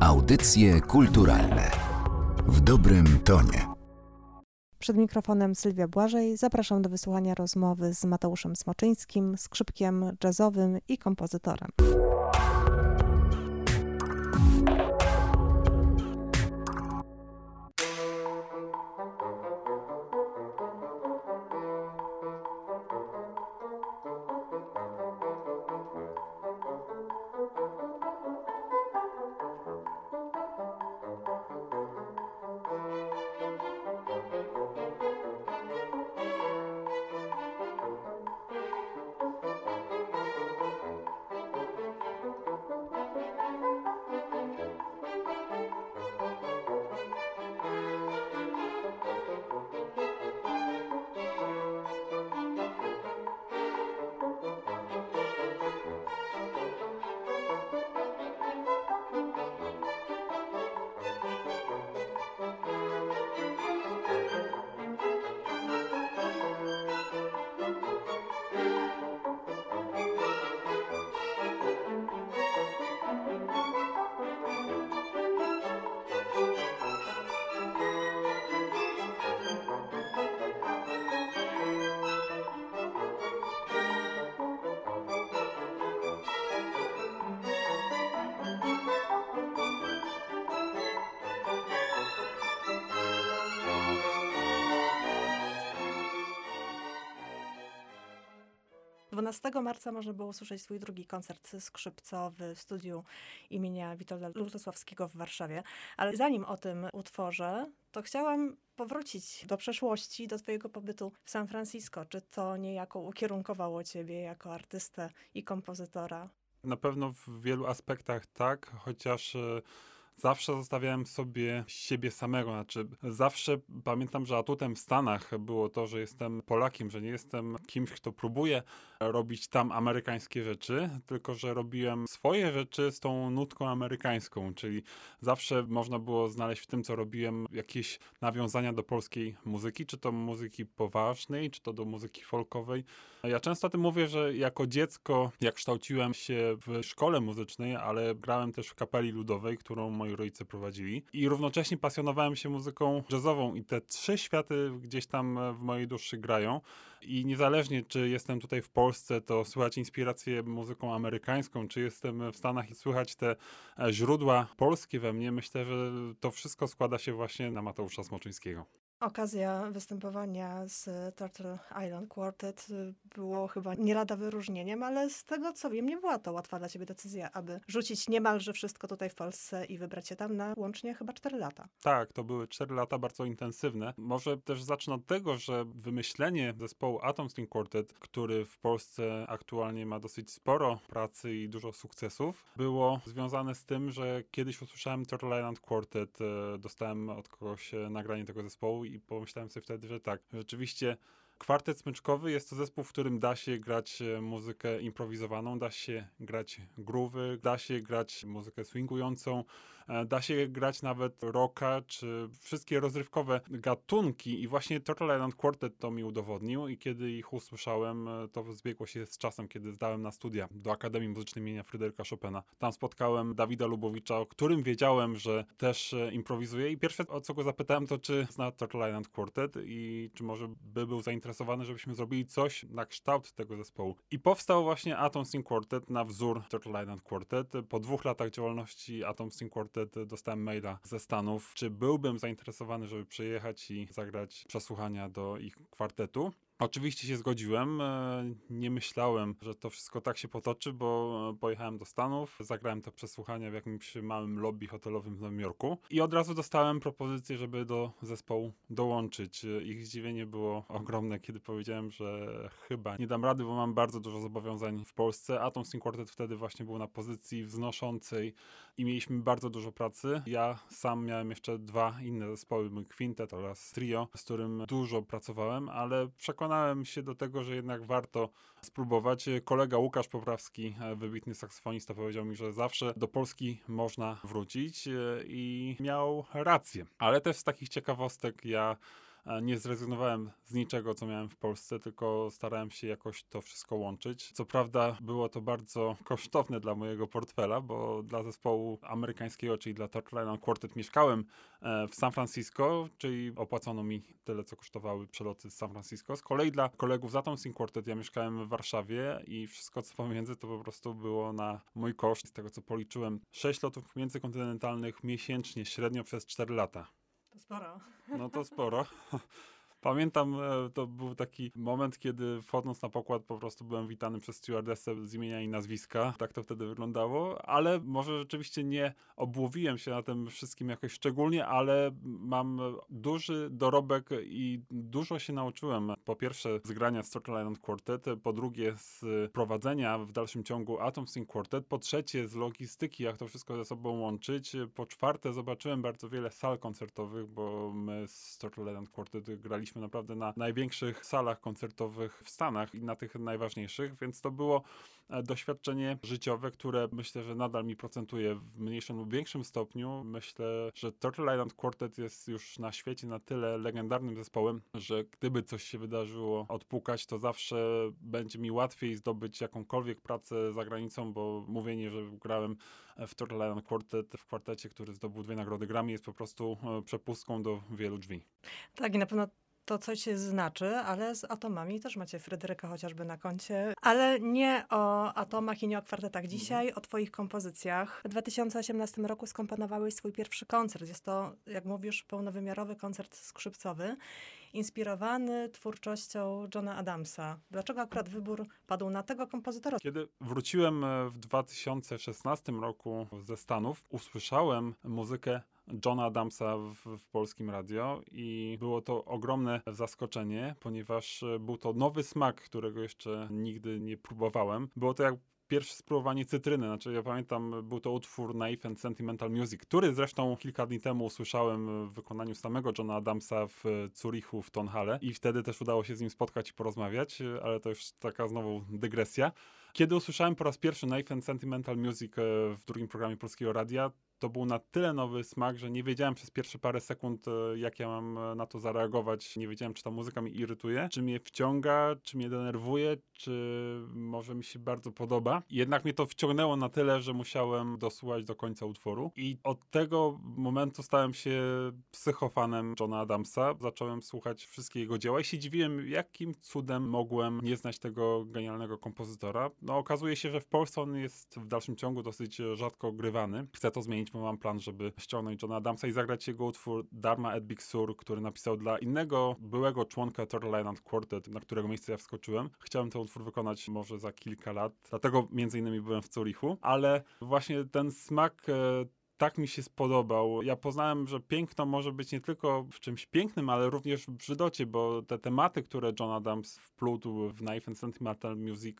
Audycje kulturalne w dobrym tonie. Przed mikrofonem Sylwia Błażej zapraszam do wysłuchania rozmowy z Mateuszem Smoczyńskim, skrzypkiem jazzowym i kompozytorem. 12 marca można było usłyszeć swój drugi koncert skrzypcowy w studiu imienia Witolda Lutosławskiego w Warszawie. Ale zanim o tym utworze, to chciałam powrócić do przeszłości, do twojego pobytu w San Francisco. Czy to niejako ukierunkowało ciebie jako artystę i kompozytora? Na pewno w wielu aspektach tak, chociaż e, zawsze zostawiałem sobie siebie samego. Znaczy, zawsze pamiętam, że atutem w Stanach było to, że jestem Polakiem, że nie jestem kimś, kto próbuje robić tam amerykańskie rzeczy, tylko że robiłem swoje rzeczy z tą nutką amerykańską, czyli zawsze można było znaleźć w tym, co robiłem, jakieś nawiązania do polskiej muzyki, czy to muzyki poważnej, czy to do muzyki folkowej. Ja często o tym mówię, że jako dziecko, jak kształciłem się w szkole muzycznej, ale grałem też w kapeli ludowej, którą moi rodzice prowadzili i równocześnie pasjonowałem się muzyką jazzową i te trzy światy gdzieś tam w mojej duszy grają i niezależnie, czy jestem tutaj w Polsce, to słychać inspirację muzyką amerykańską, czy jestem w Stanach i słychać te e, źródła polskie we mnie, myślę, że to wszystko składa się właśnie na Mateusza Smoczyńskiego. Okazja występowania z Turtle Island Quartet y, było chyba nie lada wyróżnieniem, ale z tego co wiem, nie była to łatwa dla ciebie decyzja, aby rzucić niemalże wszystko tutaj w Polsce i wybrać się tam na łącznie chyba 4 lata. Tak, to były 4 lata bardzo intensywne. Może też zacznę od tego, że wymyślenie zespołu Atom String Quartet, który w Polsce aktualnie ma dosyć sporo pracy i dużo sukcesów, było związane z tym, że kiedyś usłyszałem Turtle Island Quartet, e, dostałem od kogoś e, nagranie tego zespołu i pomyślałem sobie wtedy, że tak, rzeczywiście Kwartet smyczkowy jest to zespół, w którym da się grać e, muzykę improwizowaną, da się grać groove'y, da się grać muzykę swingującą, da się grać nawet rocka, czy wszystkie rozrywkowe gatunki i właśnie Turtle Island Quartet to mi udowodnił i kiedy ich usłyszałem, e, to zbiegło się z czasem, kiedy zdałem na studia do Akademii Muzycznej imienia Fryderyka Chopina. Tam spotkałem Dawida Lubowicza, o którym wiedziałem, że też improwizuje i pierwsze o co go zapytałem to, czy zna Turtle Island Quartet i czy może by był zainteresowany żebyśmy zrobili coś na kształt tego zespołu. I powstał właśnie Atom String Quartet na wzór Turtle Island Quartet. Po dwóch latach działalności Atom String Quartet dostałem maila ze Stanów, czy byłbym zainteresowany, żeby przyjechać i zagrać przesłuchania do ich kwartetu. Oczywiście się zgodziłem. E, nie myślałem, że to wszystko tak się potoczy, bo pojechałem do Stanów, zagrałem to przesłuchanie w jakimś małym lobby hotelowym w Nowym Jorku i od razu dostałem propozycję, żeby do zespołu dołączyć. Ich zdziwienie było ogromne, kiedy powiedziałem, że chyba nie dam rady, bo mam bardzo dużo zobowiązań w Polsce. Atom String Quartet wtedy właśnie był na pozycji wznoszącej i mieliśmy bardzo dużo pracy. Ja sam miałem jeszcze dwa inne zespoły, mój quintet oraz trio, z którym dużo pracowałem, ale przekonałem przekonałem się do tego, że jednak warto spróbować. Kolega Łukasz Poprawski, e, wybitny saksofonista, powiedział mi, że zawsze do Polski można wrócić e, i miał rację. Ale też z takich ciekawostek ja nie zrezygnowałem z niczego, co miałem w Polsce, tylko starałem się jakoś to wszystko łączyć. Co prawda było to bardzo kosztowne dla mojego portfela, bo dla zespołu amerykańskiego, czyli dla Turtle Island Quartet mieszkałem e, w San Francisco, czyli opłacono mi tyle, co kosztowały przeloty z San Francisco. Z kolei dla kolegów z Atom Sing Quartet ja mieszkałem w Warszawie i wszystko, co pomiędzy, to po prostu było na mój koszt. Z tego, co policzyłem, 6 lotów międzykontynentalnych miesięcznie, średnio przez 4 lata. Sporo. No to sporo. Pamiętam, e, to był taki moment, kiedy wchodząc na pokład po prostu byłem witany przez stewardessę z imienia i nazwiska. Tak to wtedy wyglądało, ale może rzeczywiście nie obłowiłem się na tym wszystkim jakoś szczególnie, ale mam duży dorobek i dużo się nauczyłem. Po pierwsze z grania Island Quartet, po drugie z prowadzenia w dalszym ciągu Atom Sing Quartet, po trzecie z logistyki, jak to wszystko ze sobą łączyć, po czwarte zobaczyłem bardzo wiele sal koncertowych, bo my z Island Quartet graliśmy naprawdę na największych salach koncertowych w Stanach i na tych najważniejszych, więc to było e, doświadczenie życiowe, które myślę, że nadal mi procentuje w mniejszym lub większym stopniu. Myślę, że Turtle Island Quartet jest już na świecie na tyle legendarnym zespołem, że gdyby coś się wydarzyło odpukać, to zawsze będzie mi łatwiej zdobyć jakąkolwiek pracę za granicą, bo mówienie, że grałem w Turtle Island Quartet w kwartecie, który zdobył dwie nagrody Grammy jest po prostu e, przepustką do wielu drzwi. Tak i na pewno to coś znaczy, ale z atomami też macie Fryderyka chociażby na koncie. Ale nie o atomach i nie o kwartetach mhm. dzisiaj, o twoich kompozycjach. W 2018 roku skomponowałeś swój pierwszy koncert. Jest to, jak mówisz, pełnowymiarowy koncert skrzypcowy, inspirowany twórczością Johna Adamsa. Dlaczego akurat wybór padł na tego kompozytora? Kiedy wróciłem w 2016 roku ze Stanów, usłyszałem muzykę Johna Adamsa w, w, polskim radio i było to ogromne zaskoczenie, ponieważ był to nowy smak, którego jeszcze nigdy nie próbowałem. Było to jak pierwsze spróbowanie cytryny. Znaczy, ja pamiętam, był to utwór Naive and Sentimental Music, który zresztą kilka dni temu usłyszałem w wykonaniu samego Johna Adamsa w Zurichu w Tonhalle i wtedy też udało się z nim spotkać i porozmawiać, ale to już taka znowu dygresja. Kiedy usłyszałem po raz pierwszy Naive and Sentimental Music e, w drugim programie Polskiego Radia, to był na tyle nowy smak, że nie wiedziałem przez pierwsze parę sekund, e, jak ja mam e, na to zareagować. Nie wiedziałem, czy ta muzyka mi irytuje, czy mnie wciąga, czy mnie denerwuje, czy może mi się bardzo podoba. Jednak mnie to wciągnęło na tyle, że musiałem dosłuchać do końca utworu. I od tego momentu stałem się psychofanem Johna Adamsa. Zacząłem słuchać wszystkie jego dzieła i się dziwiłem, jakim cudem mogłem nie znać tego genialnego kompozytora. No okazuje się, że w Polsce on jest w dalszym ciągu dosyć rzadko grywany. Chcę to zmienić mam plan, żeby ściągnąć Johna Adamsa i zagrać jego utwór Dharma et Big Sur, który napisał dla innego byłego członka Turtle Island Quartet, na którego miejsce ja wskoczyłem. Chciałem ten utwór wykonać może za kilka lat, dlatego między innymi byłem w Zurichu, ale właśnie ten smak e, tak mi się spodobał. Ja poznałem, że piękno może być nie tylko w czymś pięknym, ale również w brzydocie, bo te tematy, które John Adams wplótł w Knife and Sentimental Music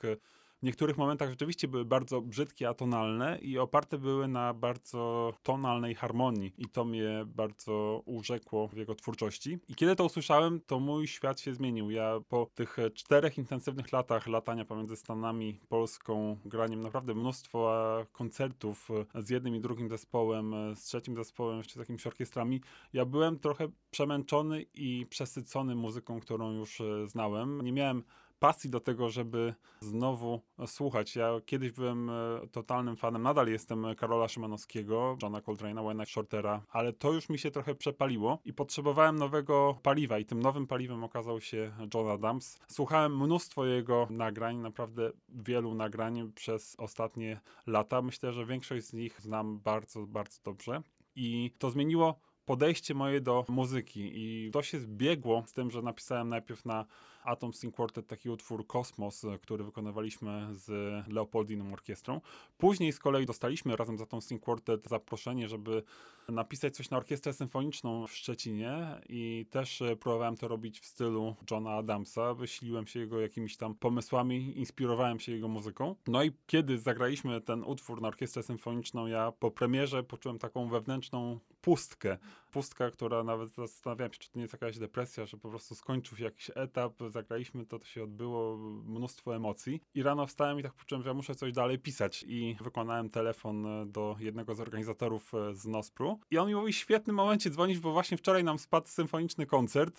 w niektórych momentach rzeczywiście były bardzo brzydkie, atonalne i oparte były na bardzo tonalnej harmonii i to mnie bardzo urzekło w jego twórczości. I kiedy to usłyszałem, to mój świat się zmienił. Ja po tych czterech intensywnych latach latania pomiędzy Stanami, Polską, graniem naprawdę mnóstwo koncertów z jednym i drugim zespołem, z trzecim zespołem, jeszcze z jakimiś orkiestrami, ja byłem trochę przemęczony i przesycony muzyką, którą już znałem. Nie miałem pasji do tego, żeby znowu słuchać. Ja kiedyś byłem e, totalnym fanem, nadal jestem Karola Szymanowskiego, Johna Coltrane'a, Wayne'a Shortera, ale to już mi się trochę przepaliło i potrzebowałem nowego paliwa i tym nowym paliwem okazał się John Adams. Słuchałem mnóstwo jego nagrań, naprawdę wielu nagrań przez ostatnie lata. Myślę, że większość z nich znam bardzo, bardzo dobrze. I to zmieniło podejście moje do muzyki i to się zbiegło z tym, że napisałem najpierw na Atom String Quartet taki utwór Kosmos, który wykonywaliśmy z Leopoldiną Orkiestrą. Później z kolei dostaliśmy razem z Atom String Quartet zaproszenie, żeby napisać coś na orkiestrę symfoniczną w Szczecinie i też próbowałem to robić w stylu Johna Adamsa. Wyśliłem się jego jakimiś tam pomysłami, inspirowałem się jego muzyką. No i kiedy zagraliśmy ten utwór na orkiestrę symfoniczną, ja po premierze poczułem taką wewnętrzną pustkę. Pustka, która nawet zastanawiałem się, czy to nie jest jakaś depresja, że po prostu skończył się jakiś etap, zagraliśmy to, to się odbyło, mnóstwo emocji. I rano wstałem i tak poczułem, że ja muszę coś dalej pisać. I wykonałem telefon e, do jednego z organizatorów e, z Nospru. I on mi mówi, świetnym momencie dzwonić, bo właśnie wczoraj nam spadł symfoniczny koncert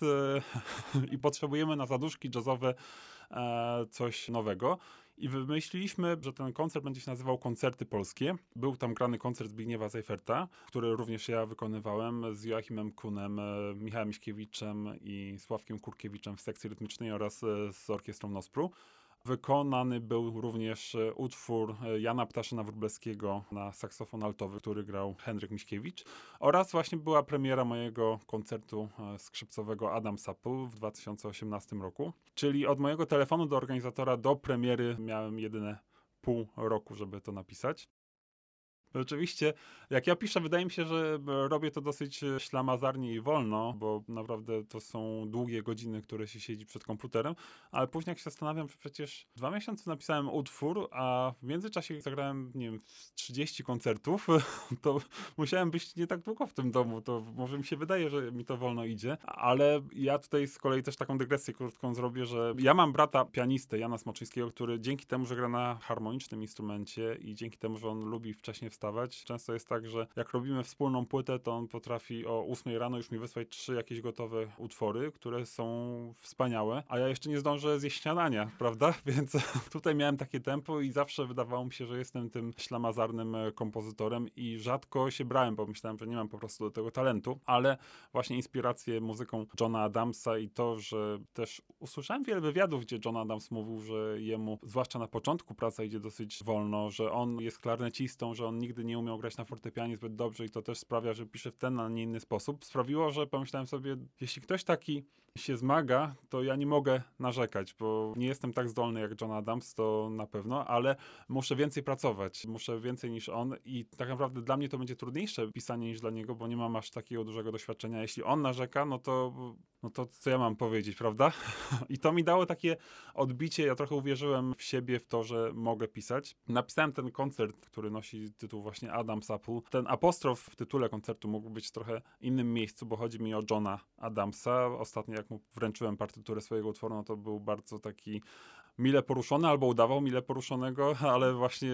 i potrzebujemy na zaduszki jazzowe coś nowego. I wymyśliliśmy, że ten koncert będzie się nazywał Koncerty Polskie. Był tam grany koncert Zbigniewa Seiferta, który również ja wykonywałem z Joachimem Kunem, e, Michałem Miśkiewiczem i Sławkiem Kurkiewiczem w sekcji rytmicznej oraz e, z orkiestrą Nospru. Wykonany był również e, utwór e, Jana Ptaszyna-Wróblewskiego na saksofon altowy, który grał Henryk Miśkiewicz. Oraz właśnie była premiera mojego koncertu e, skrzypcowego Adam Sapul w 2018 roku. Czyli od mojego telefonu do organizatora do premiery miałem jedyne pół roku, żeby to napisać. Oczywiście, jak ja piszę, wydaje mi się, że robię to dosyć e, ślamazarnie i wolno, bo naprawdę to są długie godziny, które się siedzi przed komputerem, ale później jak się zastanawiam, że przecież dwa miesiące napisałem utwór, a w międzyczasie zagrałem, nie wiem, 30 koncertów, to musiałem być nie tak długo w tym domu, to może mi się wydaje, że mi to wolno idzie, ale ja tutaj z kolei też taką dygresję krótką zrobię, że ja mam brata pianistę, Jana Smoczyńskiego, który dzięki temu, że gra na harmonicznym instrumencie i dzięki temu, że on lubi wcześniej wstawać, wstawać. Często jest tak, że jak robimy wspólną płytę, to on potrafi o 8 rano już mi wysłać trzy jakieś gotowe utwory, które są wspaniałe, a ja jeszcze nie zdążę zjeść śniadania, prawda? Więc tutaj miałem takie tempo i zawsze wydawało mi się, że jestem tym ślamazarnym e, kompozytorem i rzadko się brałem, bo myślałem, że nie mam po prostu do tego talentu, ale właśnie inspirację muzyką Johna Adamsa i to, że też usłyszałem wiele wywiadów, gdzie John Adams mówił, że jemu, zwłaszcza na początku praca idzie dosyć wolno, że on jest klarnecistą, że on nigdy nigdy nie umiał grać na fortepianie zbyt dobrze i to też sprawia, że pisze w ten, a nie inny sposób, sprawiło, że pomyślałem sobie, jeśli ktoś taki się zmaga, to ja nie mogę narzekać, bo nie jestem tak zdolny jak John Adams, to na pewno, ale muszę więcej pracować, muszę więcej niż on i tak naprawdę dla mnie to będzie trudniejsze pisanie niż dla niego, bo nie mam aż takiego dużego doświadczenia. Jeśli on narzeka, no to, no to co ja mam powiedzieć, prawda? I to mi dało takie odbicie, ja trochę uwierzyłem w siebie, w to, że mogę pisać. Napisałem ten koncert, który nosi tytuł właśnie Adam Sapu. Ten apostrof w tytule koncertu mógł być trochę innym miejscu, bo chodzi mi o Johna Adamsa. Ostatnio jak mu wręczyłem partyturę swojego utworu, no to był bardzo taki mile poruszony, albo udawał mile poruszonego, ale właśnie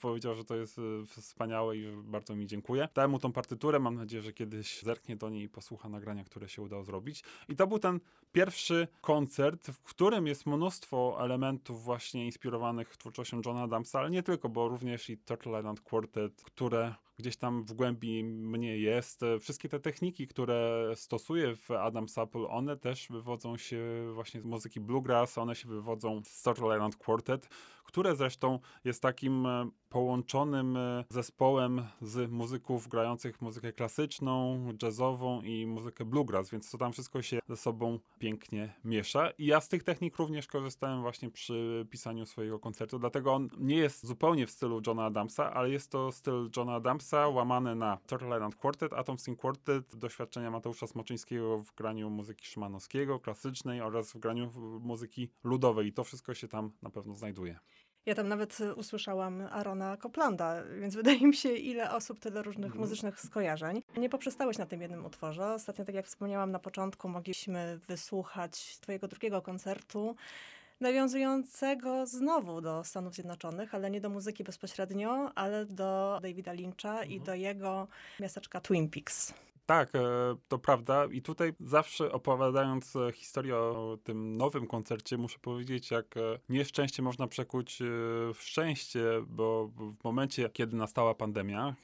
powiedział, że to jest e, wspaniałe i bardzo mi dziękuję. Dałem mu tą partyturę, mam nadzieję, że kiedyś zerknie do niej i posłucha nagrania, które się udało zrobić. I to był ten pierwszy koncert, w którym jest mnóstwo elementów właśnie inspirowanych twórczością Johna Adamsa, ale nie tylko, bo również i Turtle Island Quartet, które gdzieś tam w głębi mnie jest. Wszystkie te techniki, które stosuję w Adam Sapple, one też wywodzą się właśnie z muzyki bluegrass, one się wywodzą z Turtle Island Quartet, które zresztą jest takim połączonym e, zespołem z muzyków grających muzykę klasyczną, jazzową i muzykę bluegrass, więc to tam wszystko się ze sobą pięknie miesza. I ja z tych technik również korzystałem właśnie przy pisaniu swojego koncertu, dlatego on nie jest zupełnie w stylu Johna Adamsa, ale jest to styl Johna Adamsa łamany na Turtle Island Quartet, Atom String Quartet, doświadczenia Mateusza Smoczyńskiego w graniu muzyki szymanowskiego, klasycznej oraz w graniu muzyki ludowej i to wszystko się tam na pewno znajduje. Ja tam nawet y, usłyszałam Arona Coplanda, więc wydaje mi się, ile osób, tyle różnych mhm. muzycznych skojarzeń. Nie poprzestałeś na tym jednym utworze. Ostatnio, tak jak wspomniałam na początku, mogliśmy wysłuchać twojego drugiego koncertu, nawiązującego znowu do Stanów Zjednoczonych, ale nie do muzyki bezpośrednio, ale do Davida Lyncha mhm. i do jego miasteczka Twin Peaks. Tak, e, to prawda. I tutaj zawsze opowiadając e, historię o tym nowym koncercie, muszę powiedzieć, jak e, nieszczęście można przekuć w szczęście, bo w momencie, kiedy nastała pandemia,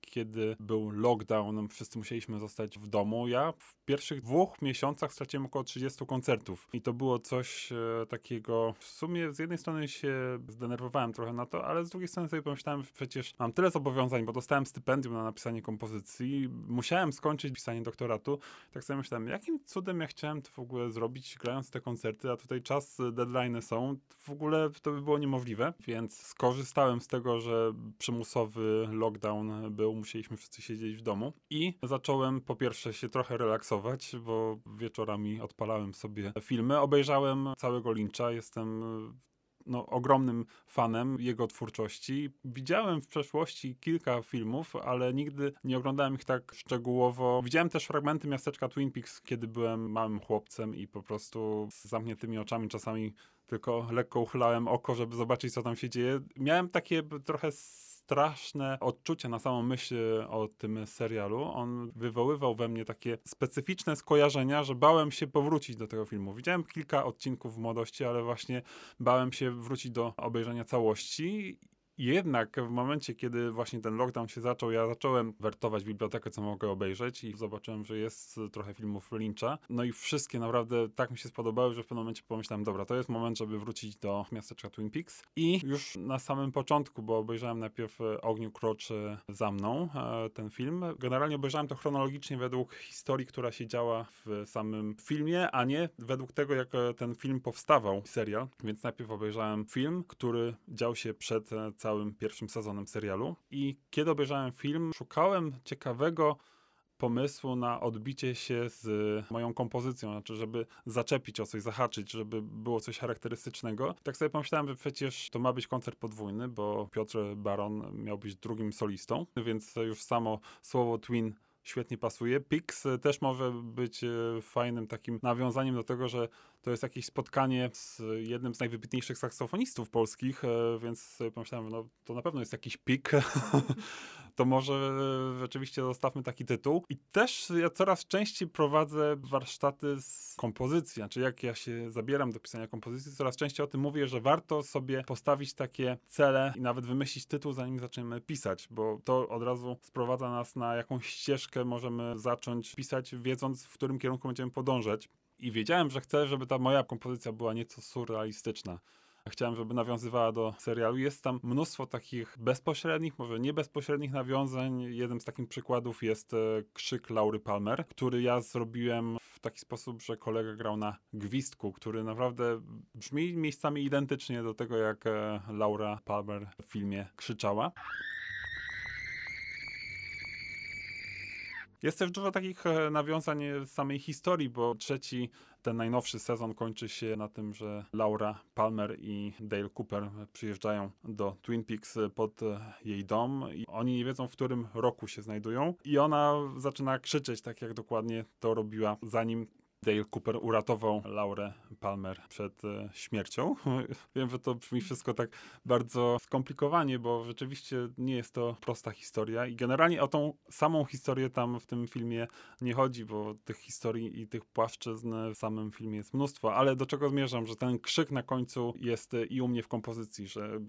kiedy był lockdown, wszyscy musieliśmy zostać w domu, ja w pierwszych dwóch miesiącach straciłem około 30 koncertów. I to było coś takiego, w sumie z jednej strony się zdenerwowałem trochę na to, ale z drugiej strony sobie pomyślałem, że przecież mam tyle zobowiązań, bo dostałem stypendium na napisanie kompozycji, musiałem skończyć skończyć pisanie doktoratu. Tak sobie myślałem, jakim cudem ja chciałem to w ogóle zrobić, grając te koncerty, a tutaj czas, deadline są. W ogóle to by było niemożliwe, więc skorzystałem z tego, że przymusowy lockdown był, musieliśmy wszyscy siedzieć w domu i zacząłem po pierwsze się trochę relaksować, bo wieczorami odpalałem sobie filmy. Obejrzałem całego Lyncha, jestem no, ogromnym fanem jego twórczości. Widziałem w przeszłości kilka filmów, ale nigdy nie oglądałem ich tak szczegółowo. Widziałem też fragmenty miasteczka Twin Peaks, kiedy byłem małym chłopcem i po prostu z zamkniętymi oczami czasami tylko lekko uchylałem oko, żeby zobaczyć, co tam się dzieje. Miałem takie trochę straszne odczucia na samą myśl o tym serialu. On wywoływał we mnie takie specyficzne skojarzenia, że bałem się powrócić do tego filmu. Widziałem kilka odcinków w młodości, ale właśnie bałem się wrócić do obejrzenia całości jednak w momencie, kiedy właśnie ten lockdown się zaczął, ja zacząłem wertować bibliotekę, co mogę obejrzeć i zobaczyłem, że jest trochę filmów Lyncha. No i wszystkie naprawdę tak mi się spodobały, że w pewnym momencie pomyślałem, dobra, to jest moment, żeby wrócić do miasteczka Twin Peaks. I już na samym początku, bo obejrzałem najpierw Ogniu Kroczy za mną e, ten film. Generalnie obejrzałem to chronologicznie według historii, która się działa w samym filmie, a nie według tego, jak ten film powstawał, serial. Więc najpierw obejrzałem film, który dział się przed całym całym pierwszym sezonem serialu. I kiedy obejrzałem film, szukałem ciekawego pomysłu na odbicie się z moją kompozycją, znaczy, żeby zaczepić o coś, zahaczyć, żeby było coś charakterystycznego. Tak sobie pomyślałem, że przecież to ma być koncert podwójny, bo Piotr Baron miał być drugim solistą, więc już samo słowo twin świetnie pasuje. Pix też może być e, fajnym takim nawiązaniem do tego, że to jest jakieś spotkanie z jednym z najwybitniejszych saksofonistów polskich, e, więc pomyślałem, no to na pewno jest jakiś pik. to może rzeczywiście zostawmy taki tytuł. I też ja coraz częściej prowadzę warsztaty z kompozycji, znaczy jak ja się zabieram do pisania kompozycji, coraz częściej o tym mówię, że warto sobie postawić takie cele i nawet wymyślić tytuł, zanim zaczniemy pisać, bo to od razu sprowadza nas na jakąś ścieżkę, możemy zacząć pisać, wiedząc, w którym kierunku będziemy podążać. I wiedziałem, że chcę, żeby ta moja kompozycja była nieco surrealistyczna. Chciałem, żeby nawiązywała do serialu. Jest tam mnóstwo takich bezpośrednich, może nie bezpośrednich nawiązań. Jednym z takich przykładów jest e, krzyk Laury Palmer, który ja zrobiłem w taki sposób, że kolega grał na gwizdku, który naprawdę brzmi miejscami identycznie do tego, jak e, Laura Palmer w filmie krzyczała. Jest też dużo takich e, nawiązań samej historii, bo trzeci, ten najnowszy sezon kończy się na tym, że Laura Palmer i Dale Cooper przyjeżdżają do Twin Peaks pod jej dom i oni nie wiedzą, w którym roku się znajdują. I ona zaczyna krzyczeć, tak jak dokładnie to robiła, zanim Dale Cooper uratował Laurę Palmer przed e, śmiercią. Wiem, że to brzmi wszystko tak bardzo skomplikowanie, bo rzeczywiście nie jest to prosta historia i generalnie o tą samą historię tam w tym filmie nie chodzi, bo tych historii i tych płaszczyzn w samym filmie jest mnóstwo, ale do czego zmierzam, że ten krzyk na końcu jest e, i u mnie w kompozycji, że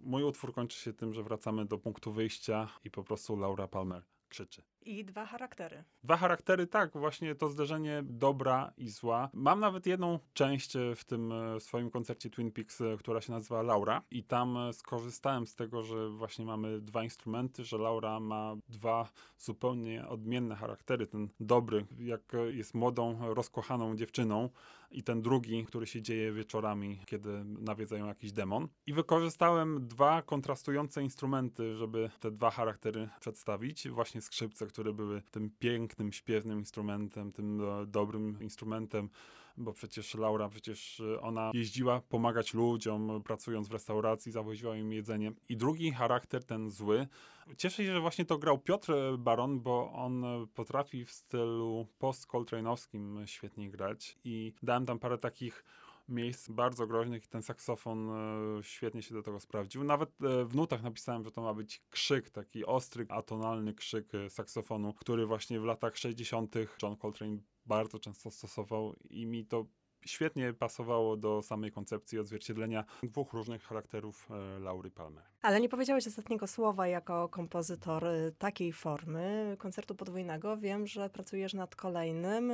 mój utwór kończy się tym, że wracamy do punktu wyjścia i po prostu Laura Palmer krzyczy. I dwa charaktery. Dwa charaktery, tak, właśnie to zderzenie dobra i zła. Mam nawet jedną część e, w tym e, swoim koncercie Twin Peaks, e, która się nazywa Laura i tam skorzystałem z tego, że właśnie mamy dwa instrumenty, że Laura ma dwa zupełnie odmienne charaktery. Ten dobry, jak jest młodą, rozkochaną dziewczyną i ten drugi, który się dzieje wieczorami, kiedy nawiedzają jakiś demon. I wykorzystałem dwa kontrastujące instrumenty, żeby te dwa charaktery przedstawić. Właśnie skrzypce, które były tym pięknym, śpiewnym instrumentem, tym e, dobrym instrumentem bo przecież Laura, przecież e, ona jeździła pomagać ludziom, pracując w restauracji, zawoziła im jedzenie. I drugi charakter, ten zły, cieszę się, że właśnie to grał Piotr Baron, bo on potrafi w stylu post-Coltrane'owskim świetnie grać i dałem tam parę takich miejsc bardzo groźnych i ten saksofon e, świetnie się do tego sprawdził. Nawet e, w nutach napisałem, że to ma być krzyk, taki ostry, atonalny krzyk e, saksofonu, który właśnie w latach 60. John Coltrane bardzo często stosował i mi to świetnie pasowało do samej koncepcji odzwierciedlenia dwóch różnych charakterów Laury Palmer. Ale nie powiedziałeś ostatniego słowa jako kompozytor takiej formy koncertu podwójnego. Wiem, że pracujesz nad kolejnym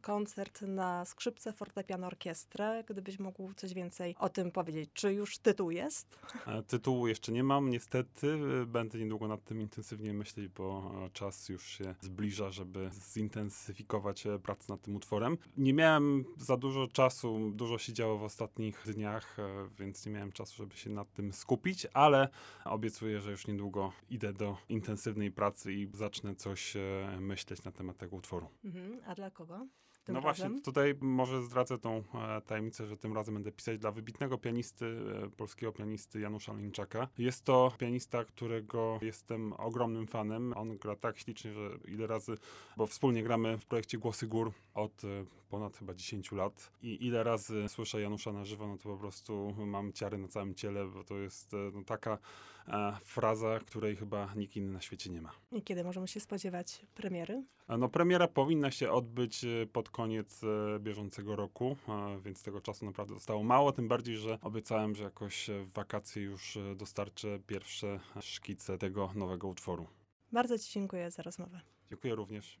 koncert na skrzypce, fortepiano, orkiestrę. Gdybyś mógł coś więcej o tym powiedzieć. Czy już tytuł jest? E, tytułu jeszcze nie mam, niestety. Będę niedługo nad tym intensywnie myśleć, bo czas już się zbliża, żeby zintensyfikować e, pracę nad tym utworem. Nie miałem za dużo czasu, dużo się działo w ostatnich dniach, e, więc nie miałem czasu, żeby się nad tym skupić, ale obiecuję, że już niedługo idę do intensywnej pracy i zacznę coś myśleć na temat tego utworu. Mhm. A dla kogo? Tym no razem? właśnie, tutaj może zdradzę tą e, tajemnicę, że tym razem będę pisać dla wybitnego pianisty, e, polskiego pianisty Janusza Linczaka. Jest to pianista, którego jestem ogromnym fanem. On gra tak ślicznie, że ile razy, bo wspólnie gramy w projekcie Głosy Gór od e, ponad chyba 10 lat i ile razy słyszę Janusza na żywo, no to po prostu mam ciary na całym ciele, bo to jest e, no, taka fraza, której chyba nikt inny na świecie nie ma. I kiedy możemy się spodziewać premiery? E, No, premiera powinna się odbyć e, pod koniec e, bieżącego roku, więc tego czasu naprawdę zostało mało, tym bardziej, że obiecałem, że jakoś w wakacje już dostarczę pierwsze szkice tego nowego utworu. Bardzo Ci dziękuję za rozmowę. Dziękuję również.